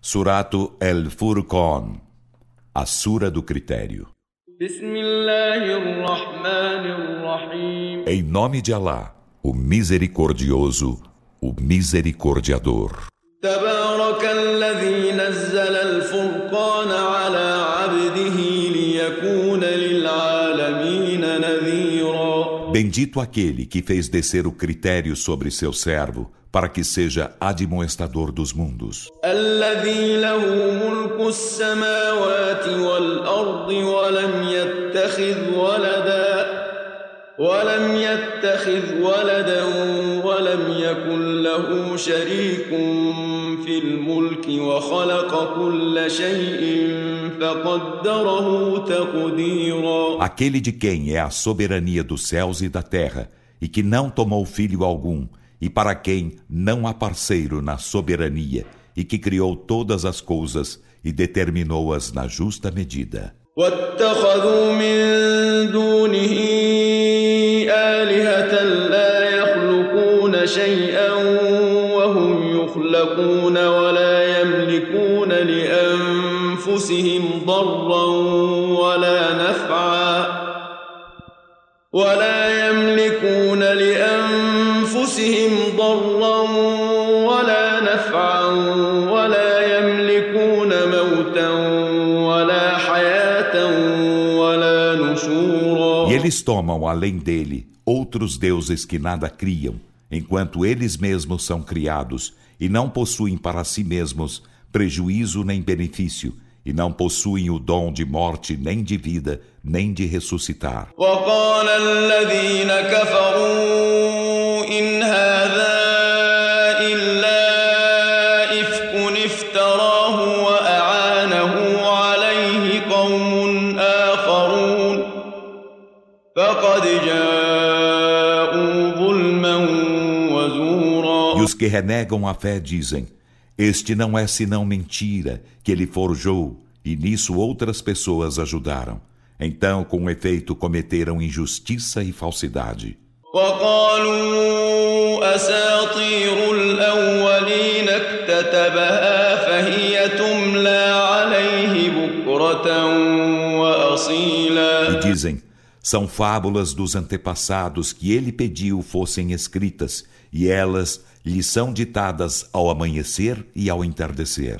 Surato El Furqan, a Sura do Critério. Em nome de Alá, o Misericordioso, o Misericordiador. تبارك الذي نزل الفرقان على Bendito aquele que fez descer o critério sobre seu servo para que seja admoestador dos mundos. ولم يتخذ ولدا ولم يكن له شريك في الملك وخلق كل شيء فقدره تقديرا Aquele de quem é a soberania dos céus e da terra e que não tomou filho algum e para quem não há parceiro na soberania, e que criou todas as coisas e determinou-as na justa medida. واتخذوا من دونه آلهة لا يخلقون شيئا وهم يخلقون ولا يملكون لأنفسهم ضرا ولا نفعا ولا يملكون لأنفسهم ضرا ولا نفعا ولا يملكون موتا ولا حياة ولا نشورا. E eles tomam, além dele, outros deuses que nada criam, enquanto eles mesmos são criados, e não possuem para si mesmos prejuízo nem benefício, e não possuem o dom de morte nem de vida, nem de ressuscitar. وقال الذين كفروا إن Os que renegam a fé dizem: Este não é senão mentira que ele forjou, e nisso outras pessoas ajudaram. Então, com efeito, cometeram injustiça e falsidade. E dizem: são fábulas dos antepassados que ele pediu fossem escritas e elas lhe são ditadas ao amanhecer e ao entardecer.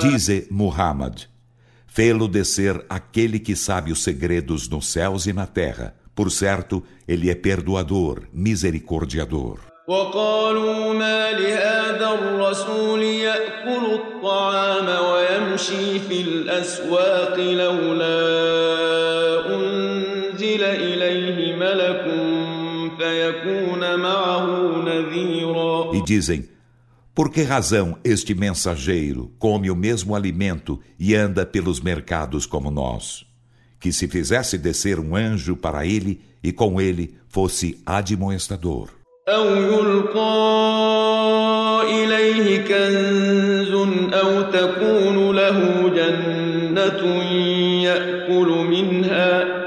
Dize Muhammad, fê-lo descer aquele que sabe os segredos nos céus e na terra. Por certo, ele é perdoador, misericordiador. وقالوا ما لهذا الرسول يأكل الطعام ويمشي في الأسواق لولا أنزل إليه ملك فيكون معه نذيرا E dizem: Por que razão este mensageiro come o mesmo alimento e anda pelos mercados como nós? Que se fizesse descer um anjo para ele e com ele fosse admoestador. أو يلقى إليه كنز أو تكون له جنة يأكل منها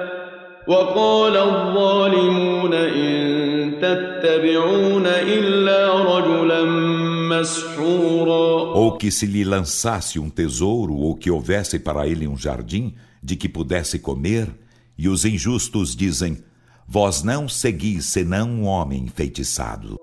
وقال الظالمون إن تتبعون إلا رجلا مسحورا Ou que se lhe lançasse um tesouro, ou que houvesse para ele um jardim de que pudesse comer, e os injustos dizem: Vós não seguis senão um homem enfeitiçado.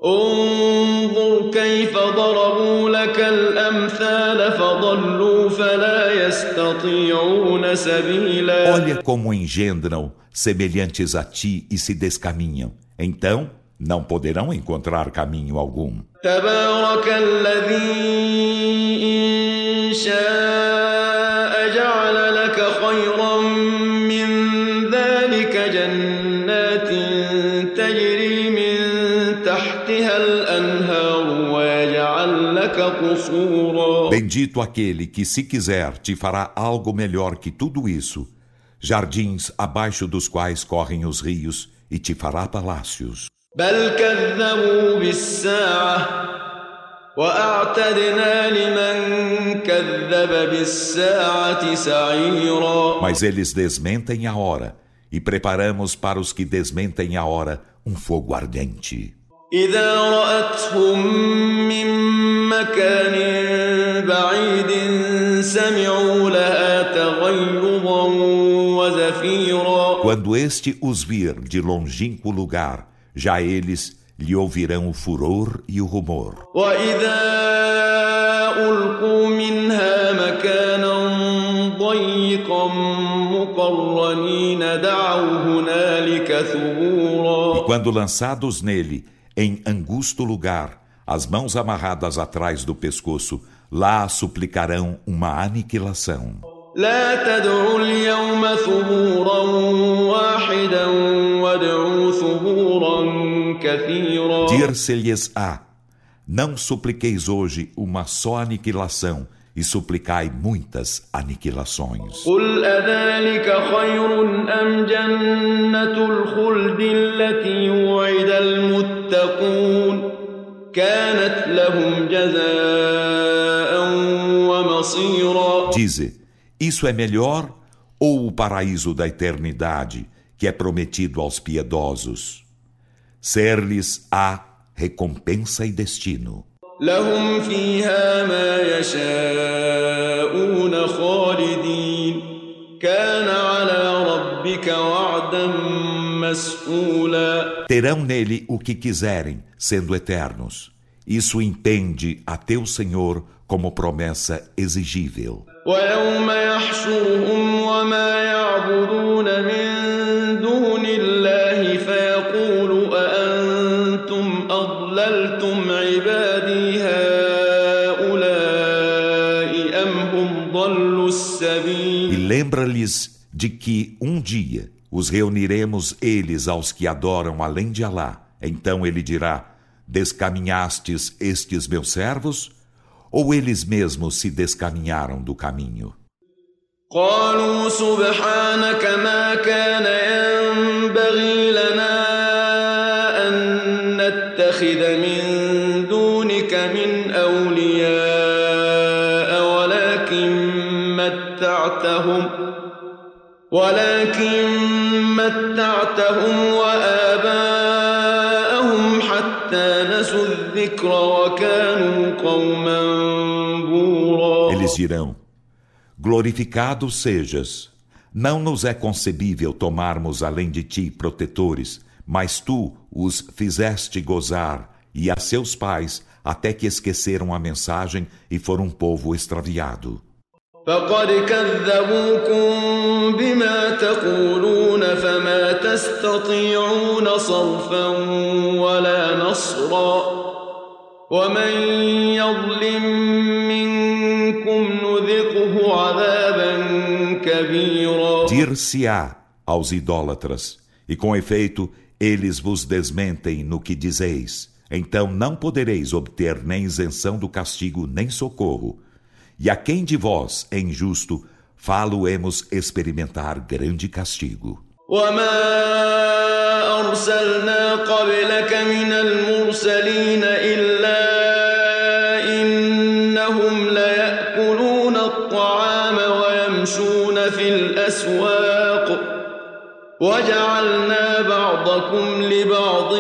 Olha como engendram semelhantes a ti e se descaminham. Então, não poderão encontrar caminho algum. Tabaraka Bendito aquele que, se quiser, te fará algo melhor que tudo isso, jardins abaixo dos quais correm os rios, e te fará palácios. Mas eles desmentem a hora, e preparamos para os que desmentem a hora um fogo ardente. إذا رأتهم من مكان بعيد سمعوا لها تغيظا وزفيرا Quando este os vir de longínquo lugar, já eles lhe ouvirão o furor e o rumor. وإذا ألقوا منها مكانا ضيقا مقرنين دعوا هنالك ثبورا E quando lançados nele, em angusto lugar, as mãos amarradas atrás do pescoço, lá suplicarão uma aniquilação. لا تدعوا اليوم ثبورا واحدا وادعوا ثبورا كثيرا Dir-se-lhes-á: Não supliqueis hoje uma só aniquilação, e suplicai muitas aniquilações. المتقون كانت لهم جزاء ومصيرا Dize: Isso é melhor ou o paraíso da eternidade que é prometido aos piedosos? Ser-lhes a recompensa e destino. لهم فيها ما يشاءون خالدين كان على ربك وعدا مسئولا Terão nele o que quiserem, sendo eternos. Isso impende a teu Senhor como promessa exigível. ويوم يحشرهم وما يعبدون من دون الله فيقول أأنتم أضللتم عبادي هؤلاء أم هم ضلوا E السبيل lembra-lhes de que um dia os reuniremos eles aos que adoram além de Alá. Então ele dirá: Descaminhastes estes meus servos? Ou eles mesmos se descaminharam do caminho? قالوا سبحانك ما كان ينبغي لنا أن نتخذ من دونك من أولياء ولكن متعتهم ولكن متعتهم وآباءهم حتى نسوا الذكر وكانوا قوما بورا Eles dirão: Glorificado sejas. Não nos é concebível tomarmos além de ti protetores, mas tu os fizeste gozar, e a seus pais, até que esqueceram a mensagem e foram um povo extraviado. فقد كذبوكم بما تقولون فما تستطيعون صرفا ولا نصرا ومن يظلم منكم نذقه عذابا كبيرا Dir-se-á aos idólatras, e com efeito eles vos desmentem no que dizeis. Então não podereis obter nem isenção do castigo, nem socorro. E a quem de vós é injusto, falo-emos experimentar grande castigo. وما أرسلنا قبلك من المرسلين إلا إنهم ليأكلون الطعام ويمشون في الأسواق وجعلنا بعضكم لبعض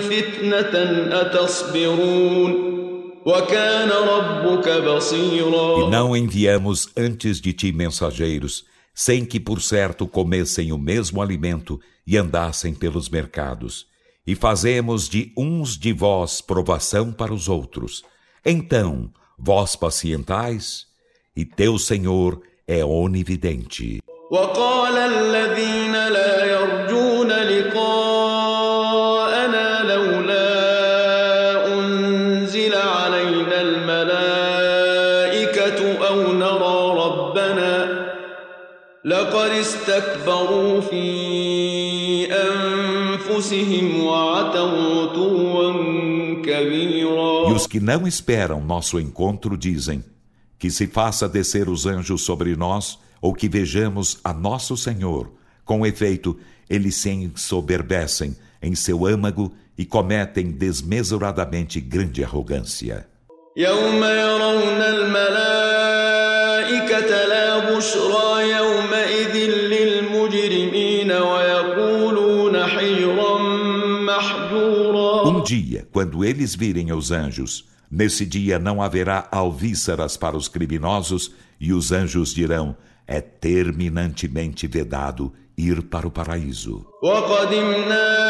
فتنة أتصبرون وكان ربك E بصيرا não enviamos antes de ti mensageiros, sem que por certo comessem o mesmo alimento e andassem pelos mercados. E fazemos de uns de vós provação para os outros. Então, vós pacientais, e teu Senhor é onividente. وقال الذين لا يرجون استكبروا في أنفسهم وعتوا عتوا كبيرا E os que não esperam nosso encontro dizem: Que se faça descer os anjos sobre nós, ou que vejamos a nosso Senhor. Com efeito, eles se ensoberbecem em seu âmago e cometem desmesuradamente grande arrogância. يوم يرون الملائكة لا بشرى يومئذ للمجرمين ويقولون حجرا محجورا Um dia, quando eles virem os anjos, nesse dia não haverá alvíceras para os criminosos, e os anjos dirão: é terminantemente vedado ir para o paraíso. وقدمنا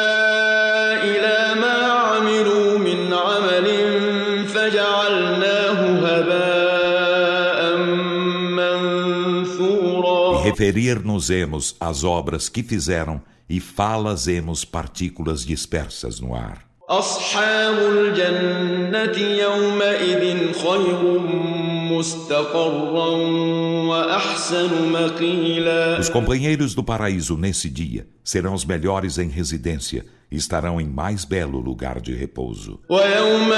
referir-nos-emos às obras que fizeram e falas-emos partículas dispersas no ar. أصحاب الجنة يومئذ خير مستقرا وأحسن مقيلا Os companheiros do paraíso nesse dia serão os melhores em residência e estarão em mais belo lugar de repouso. ويوم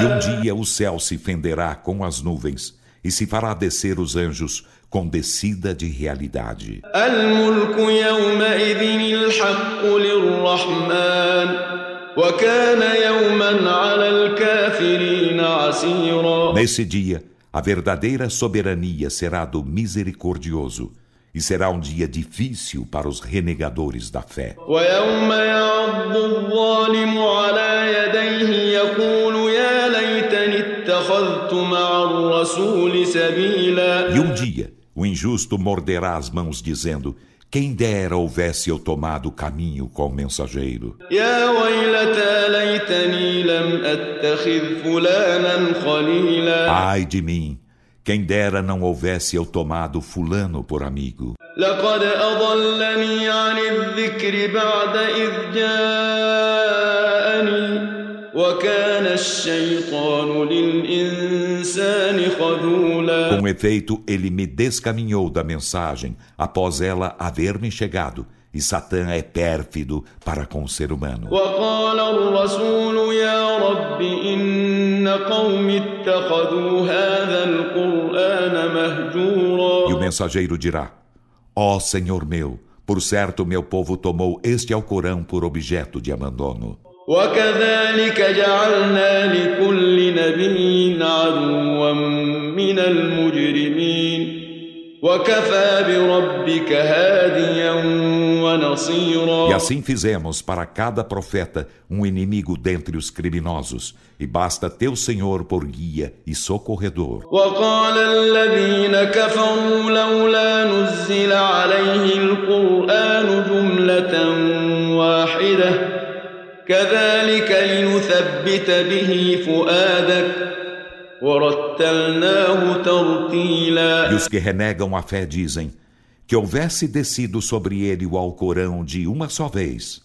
تنزيلا um dia o céu se fenderá com as nuvens e se fará descer os anjos com descida de realidade. الملك يومئذ الحق للرحمن وكان يوما على الكافرين عسيرا Nesse dia, a verdadeira soberania será do misericordioso e será um dia difícil para os renegadores da fé. ويوم يعض الظالم على يديه يقول E um dia, o injusto morderá as mãos, dizendo: Quem dera houvesse eu tomado o caminho com o mensageiro. يا ويلتى ليتني لم اتخذ فلانا خليلا Ai de mim! Quem dera não houvesse eu tomado Fulano por amigo. لقد com efeito, ele me descaminhou da mensagem após ela haver-me chegado. E Satã é pérfido para com o ser humano. E o mensageiro dirá: Ó oh, Senhor meu, por certo meu povo tomou este Alcorão por objeto de abandono. وكذلك جعلنا لكل نبي عدوا من المجرمين وكفى بربك هاديا ونصيرا E assim fizemos para cada profeta um inimigo dentre os criminosos, e basta teu Senhor por guia e socorredor. وقال الذين كفروا لولا نزل عليه القرآن جملة واحدة كذلك لنثبت به فؤادك ورتلناه E ترتيلا os que renegam a fé dizem que houvesse descido sobre ele o Alcorão de uma só vez,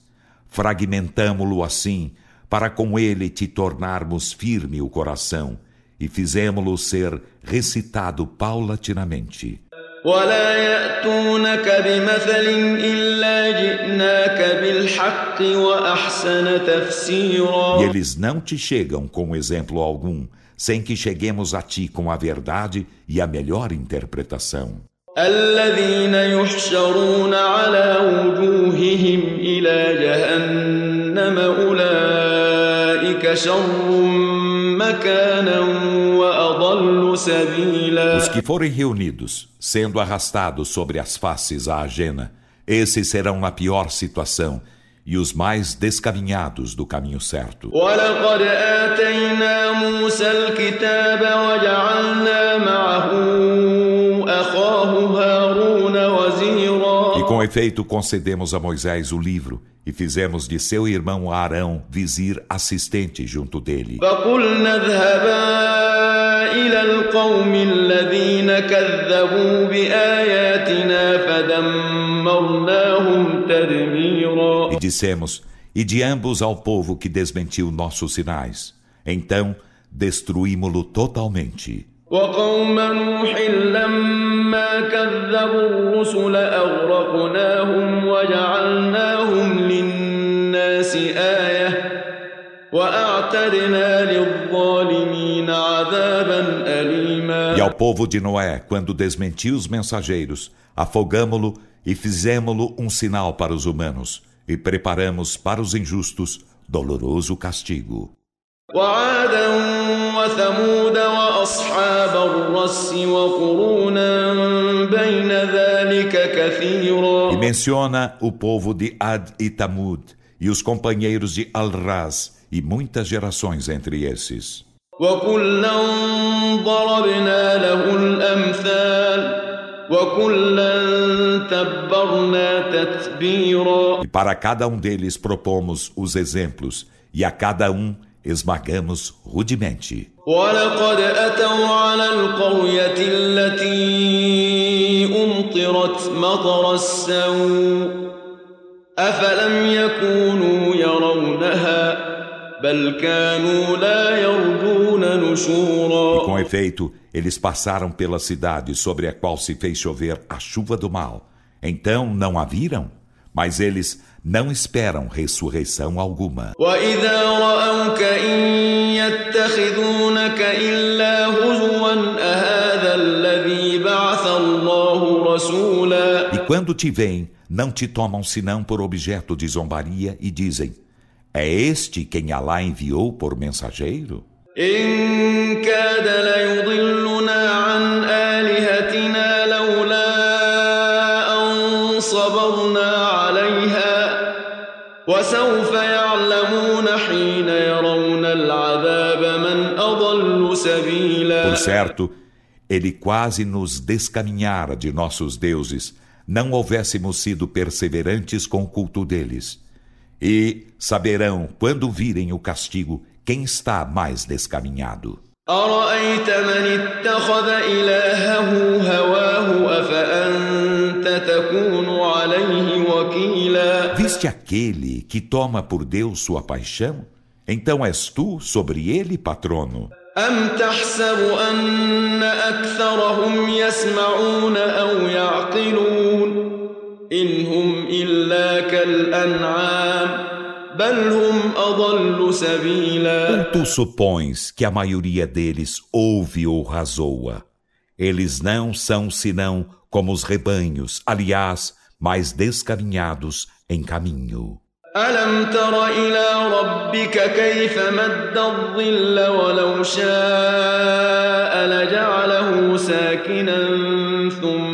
fragmentamo-lo assim, para com ele te tornarmos firme o coração, e fizemo-lo ser recitado paulatinamente. ولا يأتونك بمثل إلا جئناك بالحق وأحسن تفسيرا E eles não te chegam com exemplo algum, sem que cheguemos a ti com a verdade e a melhor interpretação. الذين يحشرون على وجوههم إلى جهنم أولئك شر مكانا وأضل سبيلا os que forem reunidos, sendo arrastados sobre as faces à ajena, esses serão na pior situação e os mais descaminhados do caminho certo. E com efeito concedemos a Moisés o livro e fizemos de seu irmão Arão vizir assistente junto dele. فقلنا اذهبا إلى القوم الذين كذبوا بآياتنا فدمرناهم تدميرا E dissemos: E de ambos ao povo que desmentiu nossos sinais. Então destruímo-lo totalmente. وقوم نوح لما كذبوا الرسل أغرقناهم وجعلناهم للناس آية E ao povo de Noé, quando desmentiu os mensageiros, afogamo-lo e fizemo-lo um sinal para os humanos, e preparamos para os injustos doloroso castigo. وعادا وثمود وأصحاب الرس وقرونا بين ذلك كثيرا E menciona o povo de Ad e Tamud e os companheiros de Al-Raz e muitas gerações entre esses. وكلا ضربنا له الأمثال E para cada um deles propomos os exemplos, e a cada um esmagamos rudemente. ولقد أتوا على القرية التي أمطرت مطر السوء أفلم يكونوا يرونها بل كانوا لا يرجون نشورا e com efeito, eles passaram pela cidade sobre a qual se fez chover a chuva do mal. Então não a viram? Mas eles não esperam ressurreição alguma. E quando te veem, não te tomam senão por objeto de zombaria e dizem: É este quem Alá enviou por mensageiro? إن كاد ليضلنا عن آلهتنا لولا أن صبرنا عليها وسوف يعلمون حين يرون العذاب من أضل سبيلا Por certo, ele quase nos descaminhara de nossos deuses, não houvéssemos sido perseverantes com o culto deles. E saberão, quando virem o castigo, quem está mais descaminhado? Viste aquele que toma por Deus sua paixão? Então és tu sobre ele patrono. أم تحسب أن أكثرهم يسمعون أو يعقلون إن هم إلا كالأنعام ou tu supões que a maioria deles ouve ou razoa? Eles não são senão como os rebanhos, aliás, mais descaminhados em caminho. ألم تر إلى ربك كيف مد الظل ولو شاء لجعله ساكنا ثم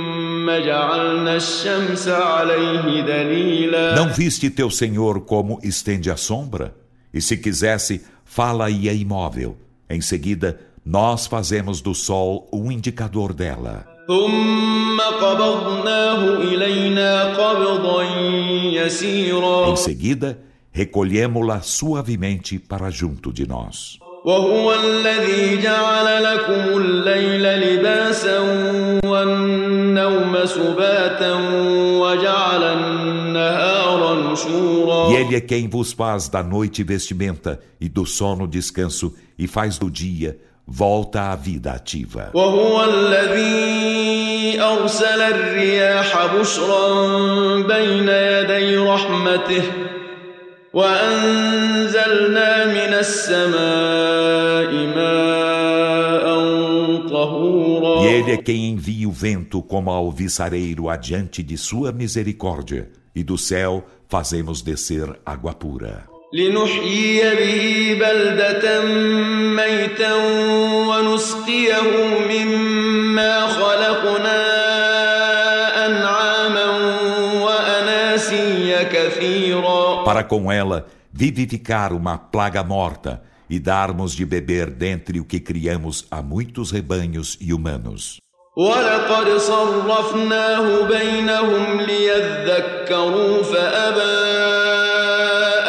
não viste teu Senhor como estende a sombra? E se quisesse, fala-ia imóvel. Em seguida, nós fazemos do sol um indicador dela. Em seguida, recolhemos-la suavemente para junto de nós. وهو الذي جعل لكم الليل لباسا والنوم E ele é quem vos faz da noite vestimenta e do sono descanso e faz do dia volta à vida ativa. وهو الذي أرسل الرياح بشرا بين يدي رحمته وأنزلنا من السماء E ele é quem envia o vento como alviçareiro adiante de sua misericórdia, e do céu fazemos descer água pura. لنحيي به بلدة ميتا ونسقيه مما خلقنا para com ela vivificar uma plaga morta e darmos de beber dentre o que criamos a muitos rebanhos e humanos. ولقد صرفناه بينهم ليذكروا فأبى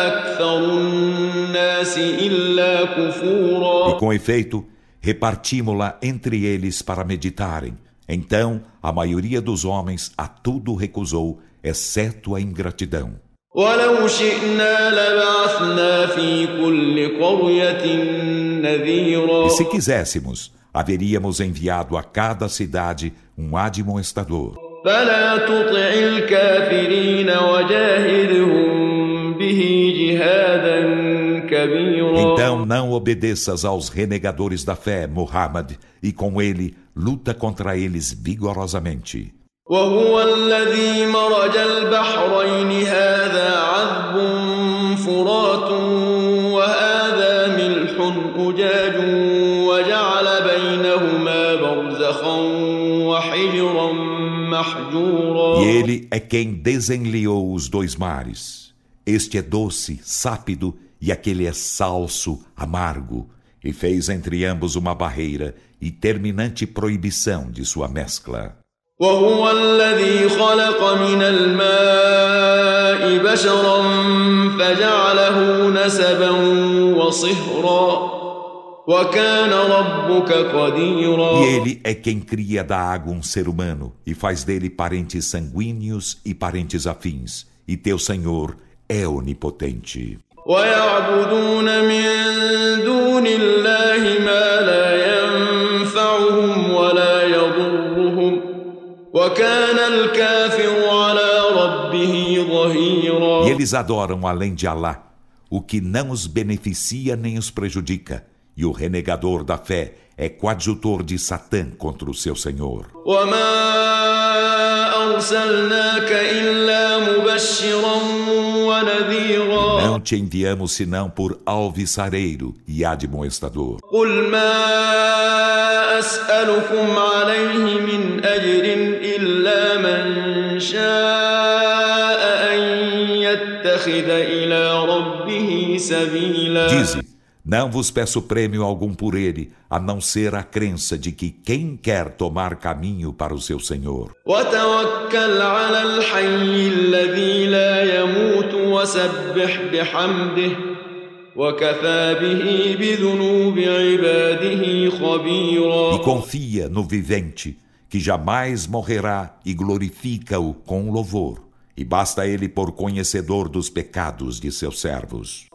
أكثر الناس إلا كفورا E com efeito, repartimos-la entre eles para meditarem. Então, a maioria dos homens a tudo recusou, exceto a ingratidão. ولو شئنا لبعثنا في كل قرية نذيرا E se quiséssemos, haveríamos enviado a cada cidade um admoestador. فلا تطع الكافرين وجاهدهم به جهادا كبيرا Então não obedeças aos renegadores da fé, Muhammad, e com ele luta contra eles vigorosamente. وهو الذي مرج البحرين هذا E ele é quem desenliou os dois mares. Este é doce, sápido, e aquele é salso, amargo, e fez entre ambos uma barreira e terminante proibição de sua mescla. وهو الذي خلق من الماء بشرا فجعله نسبا وصهرا وكان ربك قديرا E ele é quem cria da água um ser humano e faz dele parentes sanguíneos e parentes afins. E teu Senhor é onipotente. ويعبدون من دون الله ما لا ينفعهم ولا يضرهم وكان الكافر على ربه ظهيرا E eles adoram além de Alá o que não os beneficia nem os prejudica. E o renegador da fé é coadjutor de Satã contra o seu Senhor. وما أرسلناك إلا مبشرا ونذيرا Não te enviamos senão por alvissareiro e admoestador. قل ما أسألكم عليه من أجر إلا من شاء أن يتخذ إلى ربه سبيلا Dize: não vos peço prêmio algum por ele, a não ser a crença de que quem quer tomar caminho para o seu Senhor. E confia no vivente, que jamais morrerá, e glorifica-o com louvor e basta ele por conhecedor dos pecados de seus servos.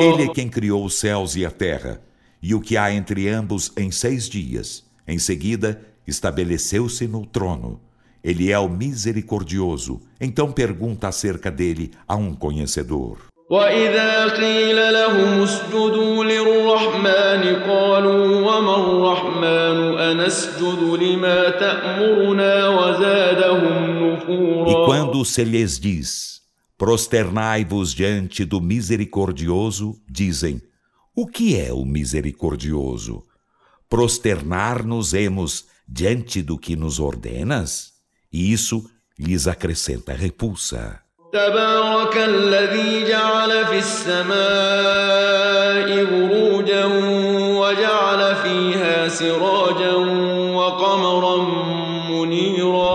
Ele é quem criou os céus e a terra, e o que há entre ambos em seis dias. Em seguida, estabeleceu-se no trono. Ele é o misericordioso. Então pergunta acerca dele a um conhecedor. وإذا قيل لهم اسجدوا للرحمن قالوا وما الرحمن أنسجد لما تأمرنا وزادهم E نفورا quando se lhes diz: Prosternai-vos diante do misericordioso, dizem: O que é o misericordioso? Prosternar-nos-emos diante do que nos ordenas? e isso lhes acrescenta repulsa.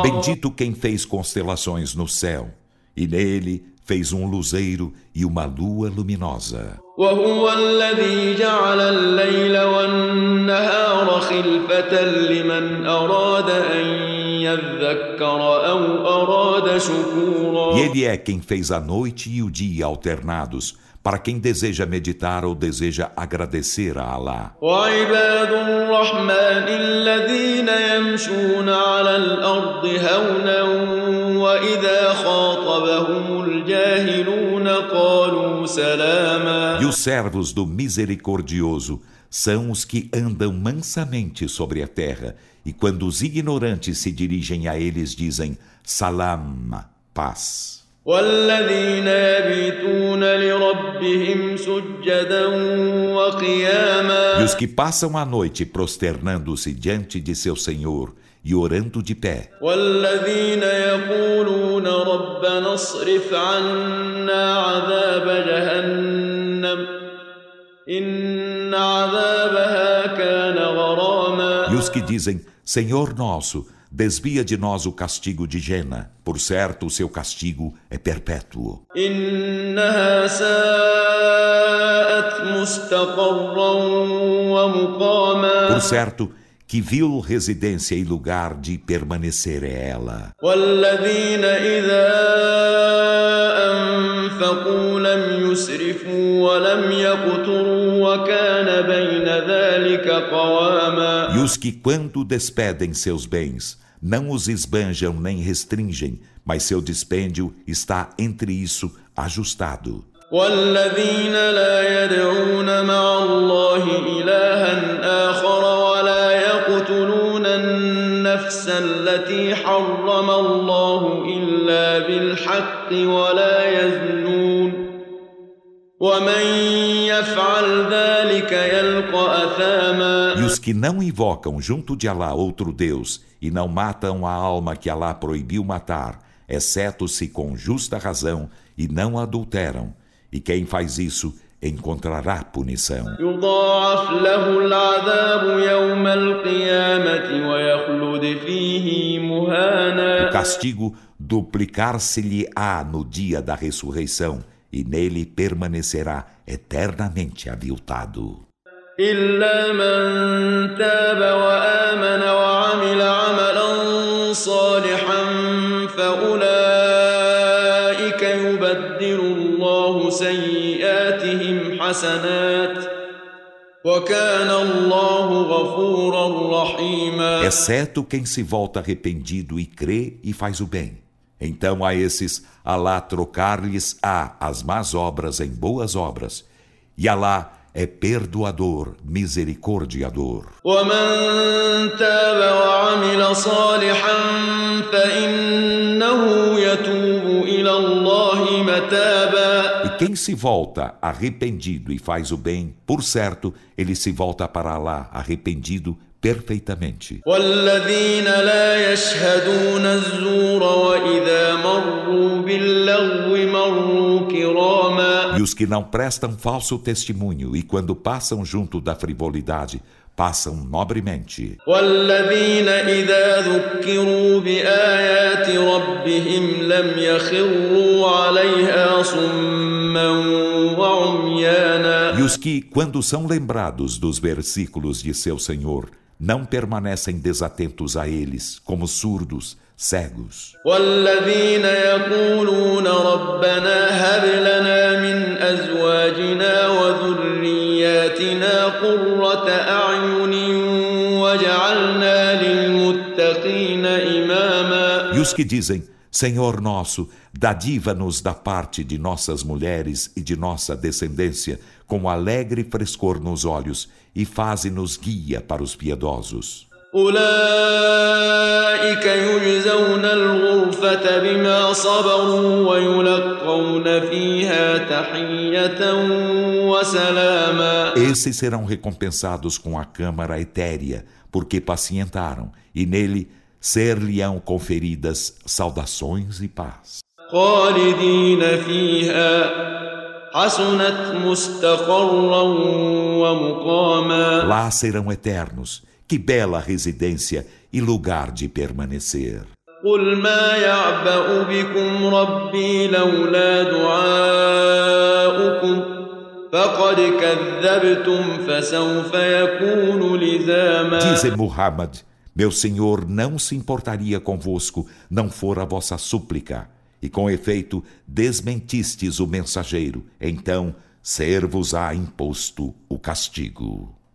Bendito quem fez constelações no céu e nele fez um luzeiro e uma lua luminosa. E Ele é quem fez a noite e o dia alternados, para quem deseja meditar ou deseja agradecer a Allah. E os servos do misericordioso são os que andam mansamente sobre a terra e quando os ignorantes se dirigem a eles, dizem: Salam, paz. والذين يبيتون لربهم سجدا وقياما E os que passam a noite prosternando-se diante de seu Senhor e orando de pé. والذين يقولون ربنا اصرف عنا عذاب جهنم إن عذابها كان غراما E os que dizem: Senhor nosso, desvia de nós o castigo de Jena. Por certo, o seu castigo é perpétuo. Por certo, Que vil residência e lugar de permanecer é ela. والذين إذا أنفقوا لم يسرفوا ولم يقتروا وكان بين ذلك قواما E os que, quando despedem seus bens, não os esbanjam nem restringem, mas seu dispêndio está entre isso ajustado. والذين لا يدعون مع الله إلها آخر النفس التي حرم الله إلا بالحق ولا يزنون ومن يفعل ذلك يلقى أثاما E os que não invocam junto de Alá outro Deus e não matam a alma que Alá proibiu matar, exceto se com justa razão, e não adulteram, e quem faz isso encontrará punição. يضاعف له العذاب يوم القيامة ويخلد فيه O مهانا castigo duplicar-se-lhe-á no dia da ressurreição, e nele permanecerá eternamente aviltado. إلا من تاب وآمن وعمل عملا صالحا فأولئك يبدل الله سيئاتهم exceto quem se volta arrependido e crê e faz o bem. Então a esses Alá trocar-lhes-á as más obras em boas obras, e Alá é perdoador, misericordiador. ومن تاب وعمل صالحا فإنه يتوب quem se volta arrependido e faz o bem, por certo, ele se volta para lá arrependido perfeitamente. E os que não prestam falso testemunho e quando passam junto da frivolidade, passam nobremente. والذين إذا ذكروا بآيات ربهم لم يخروا عليها صما وعميانا E os que, quando são lembrados dos versículos de seu Senhor, não permanecem desatentos a eles, como surdos, cegos. والذين يقولون ربنا هب لنا من أزواجنا وذرياتنا قرة أعين واجعلنا للمتقين إماما E os que dizem, Senhor nosso, dadiva-nos da parte de nossas mulheres e de nossa descendência, com alegre frescor nos olhos, e faze-nos guia para os piedosos. أولئك يجزون الغرفة بما صبروا ويلقون فيها تحية وسلاما Esses serão recompensados com a câmara etérea, porque pacientaram, e nele ser-lhe-ão conferidas saudações e paz. خالدين فيها حسنت مستقرا ومقاما Lá serão eternos, que bela residência e lugar de permanecer. قل ما يعبأ بكم ربي لولا دعاؤكم Dizem Muhammad, meu Senhor não se importaria convosco, não for a vossa súplica. E com efeito, desmentistes o mensageiro, então ser-vos-á imposto o castigo.